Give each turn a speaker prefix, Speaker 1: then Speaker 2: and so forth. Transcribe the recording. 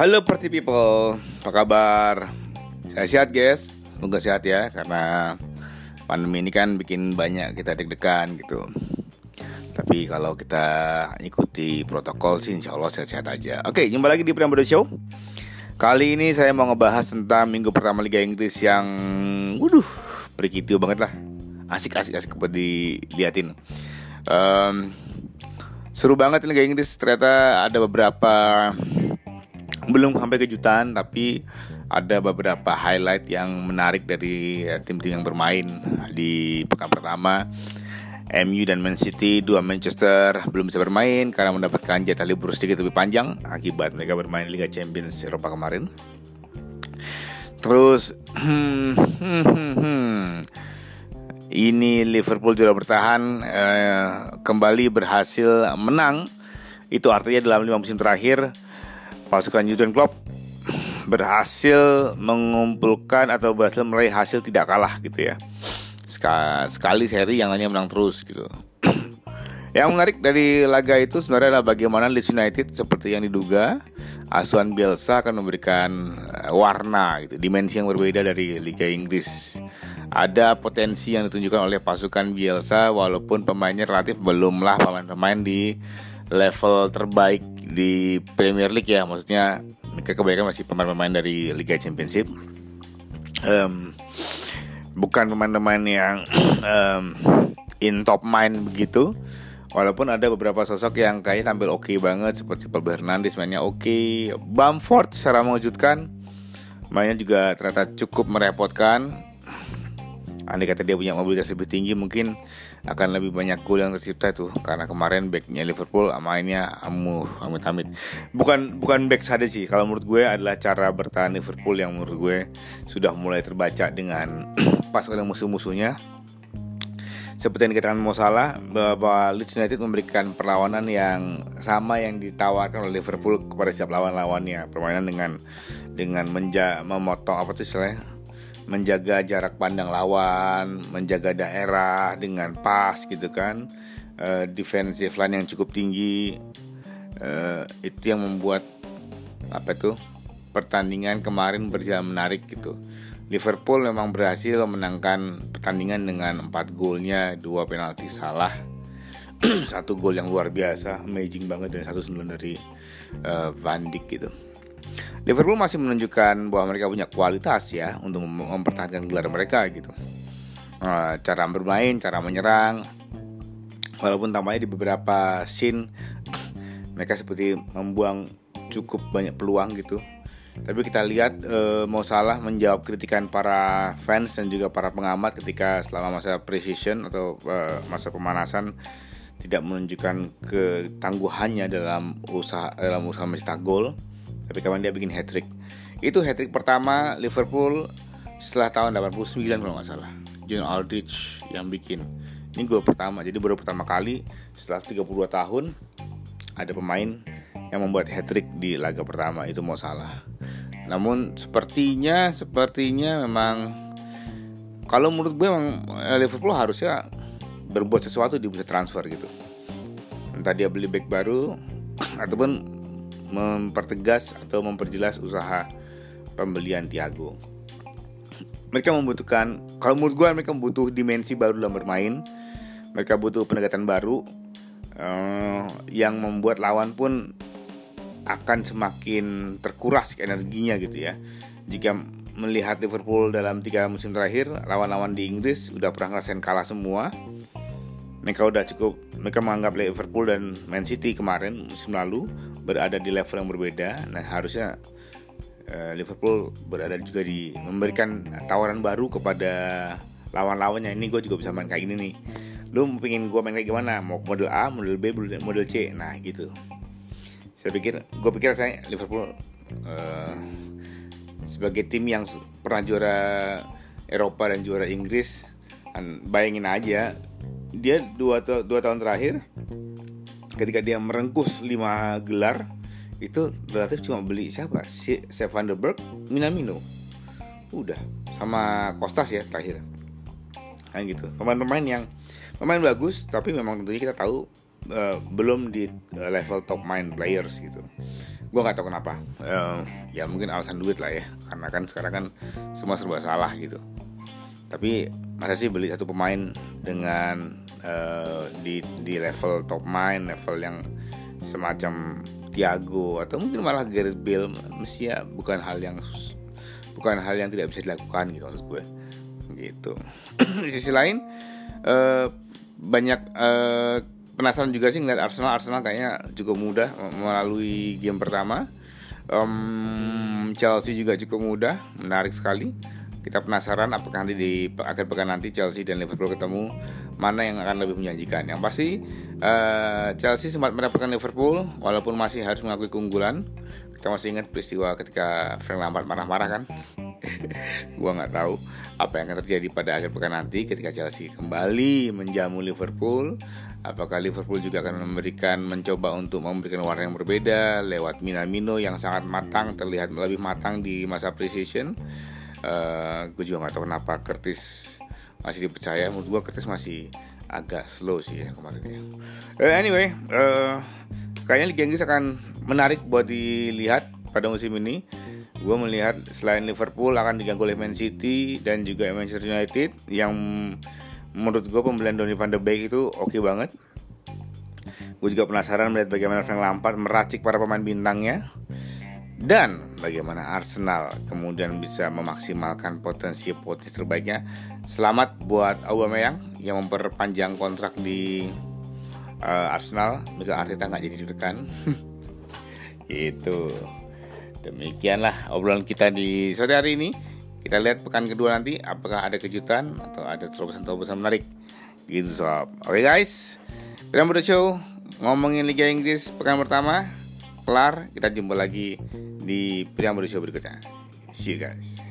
Speaker 1: Halo party people, apa kabar? Saya sehat guys, semoga sehat ya Karena pandemi ini kan bikin banyak kita deg-degan gitu. Tapi kalau kita ikuti protokol sih insya Allah sehat-sehat aja. Oke, jumpa lagi di Priambodo Show. Kali ini saya mau ngebahas tentang minggu pertama Liga Inggris yang Waduh, berkitiu banget lah. Asik-asik-asik buat diliatin. Um, Seru banget Liga Inggris. Ternyata ada beberapa belum sampai kejutan tapi ada beberapa highlight yang menarik dari eh, tim-tim yang bermain di pekan pertama. MU dan Man City dua Manchester belum bisa bermain karena mendapatkan jatah libur sedikit lebih panjang akibat mereka bermain Liga Champions Eropa kemarin. Terus ini Liverpool juga bertahan eh, kembali berhasil menang. Itu artinya dalam lima musim terakhir pasukan Jurgen Klopp berhasil mengumpulkan atau berhasil meraih hasil tidak kalah gitu ya. Sekali seri yang lainnya menang terus gitu. Yang menarik dari laga itu sebenarnya adalah bagaimana Leeds United seperti yang diduga asuhan Bielsa akan memberikan eh, warna gitu dimensi yang berbeda dari Liga Inggris. Ada potensi yang ditunjukkan oleh pasukan Bielsa walaupun pemainnya relatif belumlah pemain-pemain di level terbaik di Premier League ya. Maksudnya mereka kebanyakan masih pemain-pemain dari Liga Championship. Um, bukan pemain-pemain yang um, in top mind begitu. Walaupun ada beberapa sosok yang kayaknya tampil oke okay banget seperti Paul Hernandez mainnya oke, okay. Bamford secara mengejutkan, mainnya juga ternyata cukup merepotkan. Andai kata dia punya mobilitas lebih tinggi mungkin akan lebih banyak gol yang tercipta tuh karena kemarin backnya Liverpool mainnya amuh amit amit bukan bukan back saja sih. Kalau menurut gue adalah cara bertahan Liverpool yang menurut gue sudah mulai terbaca dengan pasukan musuh-musuhnya. Seperti yang dikatakan Mo Salah bahwa Leeds United memberikan perlawanan yang sama yang ditawarkan oleh Liverpool kepada setiap lawan-lawannya. Permainan dengan dengan menja memotong apa tuh istilahnya menjaga jarak pandang lawan, menjaga daerah dengan pas gitu kan, uh, defensive line yang cukup tinggi, uh, itu yang membuat apa itu pertandingan kemarin berjalan menarik gitu. Liverpool memang berhasil memenangkan pertandingan dengan 4 golnya, dua penalti salah, satu gol yang luar biasa, amazing banget dan satu sembilan dari uh, Van Dijk gitu. Liverpool masih menunjukkan bahwa mereka punya kualitas ya untuk mempertahankan gelar mereka gitu. Uh, cara bermain, cara menyerang, walaupun tampaknya di beberapa scene mereka seperti membuang cukup banyak peluang gitu. Tapi kita lihat uh, Mo Salah menjawab kritikan para fans dan juga para pengamat ketika selama masa precision atau uh, masa pemanasan tidak menunjukkan ketangguhannya dalam usaha dalam usaha mencetak gol tapi kapan dia bikin hat trick itu hat trick pertama Liverpool setelah tahun 89 kalau nggak salah. John Aldrich yang bikin. Ini gol pertama jadi baru pertama kali setelah 32 tahun ada pemain yang membuat hat trick di laga pertama itu mau salah. Namun sepertinya sepertinya memang kalau menurut gue memang eh, Liverpool harusnya berbuat sesuatu di bursa transfer gitu. Entah dia beli back baru ataupun mempertegas atau memperjelas usaha pembelian Tiago. Mereka membutuhkan, kalau menurut gue mereka butuh dimensi baru dalam bermain. Mereka butuh pendekatan baru uh, yang membuat lawan pun akan semakin terkuras energinya gitu ya. Jika melihat Liverpool dalam tiga musim terakhir, lawan-lawan di Inggris udah pernah ngerasain kalah semua. Mereka udah cukup, mereka menganggap Liverpool dan Man City kemarin musim lalu berada di level yang berbeda. Nah, harusnya uh, Liverpool berada juga di memberikan tawaran baru kepada lawan-lawannya. Ini gue juga bisa main kayak gini nih. Lu pengen gue main kayak gimana? Mau model A, model B, model C. Nah, gitu. Saya pikir, gue pikir saya Liverpool uh, sebagai tim yang pernah juara Eropa dan juara Inggris, bayangin aja dia dua, dua tahun terakhir ketika dia merengkus 5 gelar itu relatif cuma beli siapa? Si Sepp Minamino. Udah sama Kostas ya terakhir. Kan gitu. Pemain-pemain yang pemain bagus tapi memang tentunya kita tahu uh, belum di level top main players gitu gue nggak tahu kenapa uh, ya mungkin alasan duit lah ya karena kan sekarang kan semua serba salah gitu tapi masa sih beli satu pemain dengan uh, di di level top main level yang semacam Thiago atau mungkin malah Gareth Bale mesti ya bukan hal yang bukan hal yang tidak bisa dilakukan gitu maksud gue. Gitu. Di sisi lain uh, banyak uh, penasaran juga sih ngeliat Arsenal. Arsenal kayaknya cukup mudah melalui game pertama. Um, Chelsea juga cukup mudah menarik sekali kita penasaran apakah nanti di akhir pekan nanti Chelsea dan Liverpool ketemu mana yang akan lebih menjanjikan. Yang pasti uh, Chelsea sempat mendapatkan Liverpool walaupun masih harus mengakui keunggulan. Kita masih ingat peristiwa ketika Frank Lampard marah-marah kan. Gua nggak tahu apa yang akan terjadi pada akhir pekan nanti ketika Chelsea kembali menjamu Liverpool. Apakah Liverpool juga akan memberikan mencoba untuk memberikan warna yang berbeda lewat Minamino yang sangat matang terlihat lebih matang di masa preseason eh, gue juga nggak tahu kenapa Curtis masih dipercaya menurut gue Curtis masih agak slow sih ya kemarin ya. Uh, anyway, uh, kayaknya Liga Inggris akan menarik buat dilihat pada musim ini. Gue melihat selain Liverpool akan diganggu oleh Man City dan juga Manchester United yang menurut gue pembelian Donny van de Beek itu oke okay banget. Gue juga penasaran melihat bagaimana Frank Lampard meracik para pemain bintangnya dan bagaimana Arsenal kemudian bisa memaksimalkan potensi-potensi terbaiknya. Selamat buat Aubameyang yang memperpanjang kontrak di uh, Arsenal. Mika Arteta nggak jadi ditekan. itu. Demikianlah obrolan kita di sore hari ini. Kita lihat pekan kedua nanti apakah ada kejutan atau ada terobosan-terobosan menarik. Gitu sob. Oke okay, guys. Kita Show ngomongin Liga Inggris pekan pertama kelar. Kita jumpa lagi di Show berikutnya. See you guys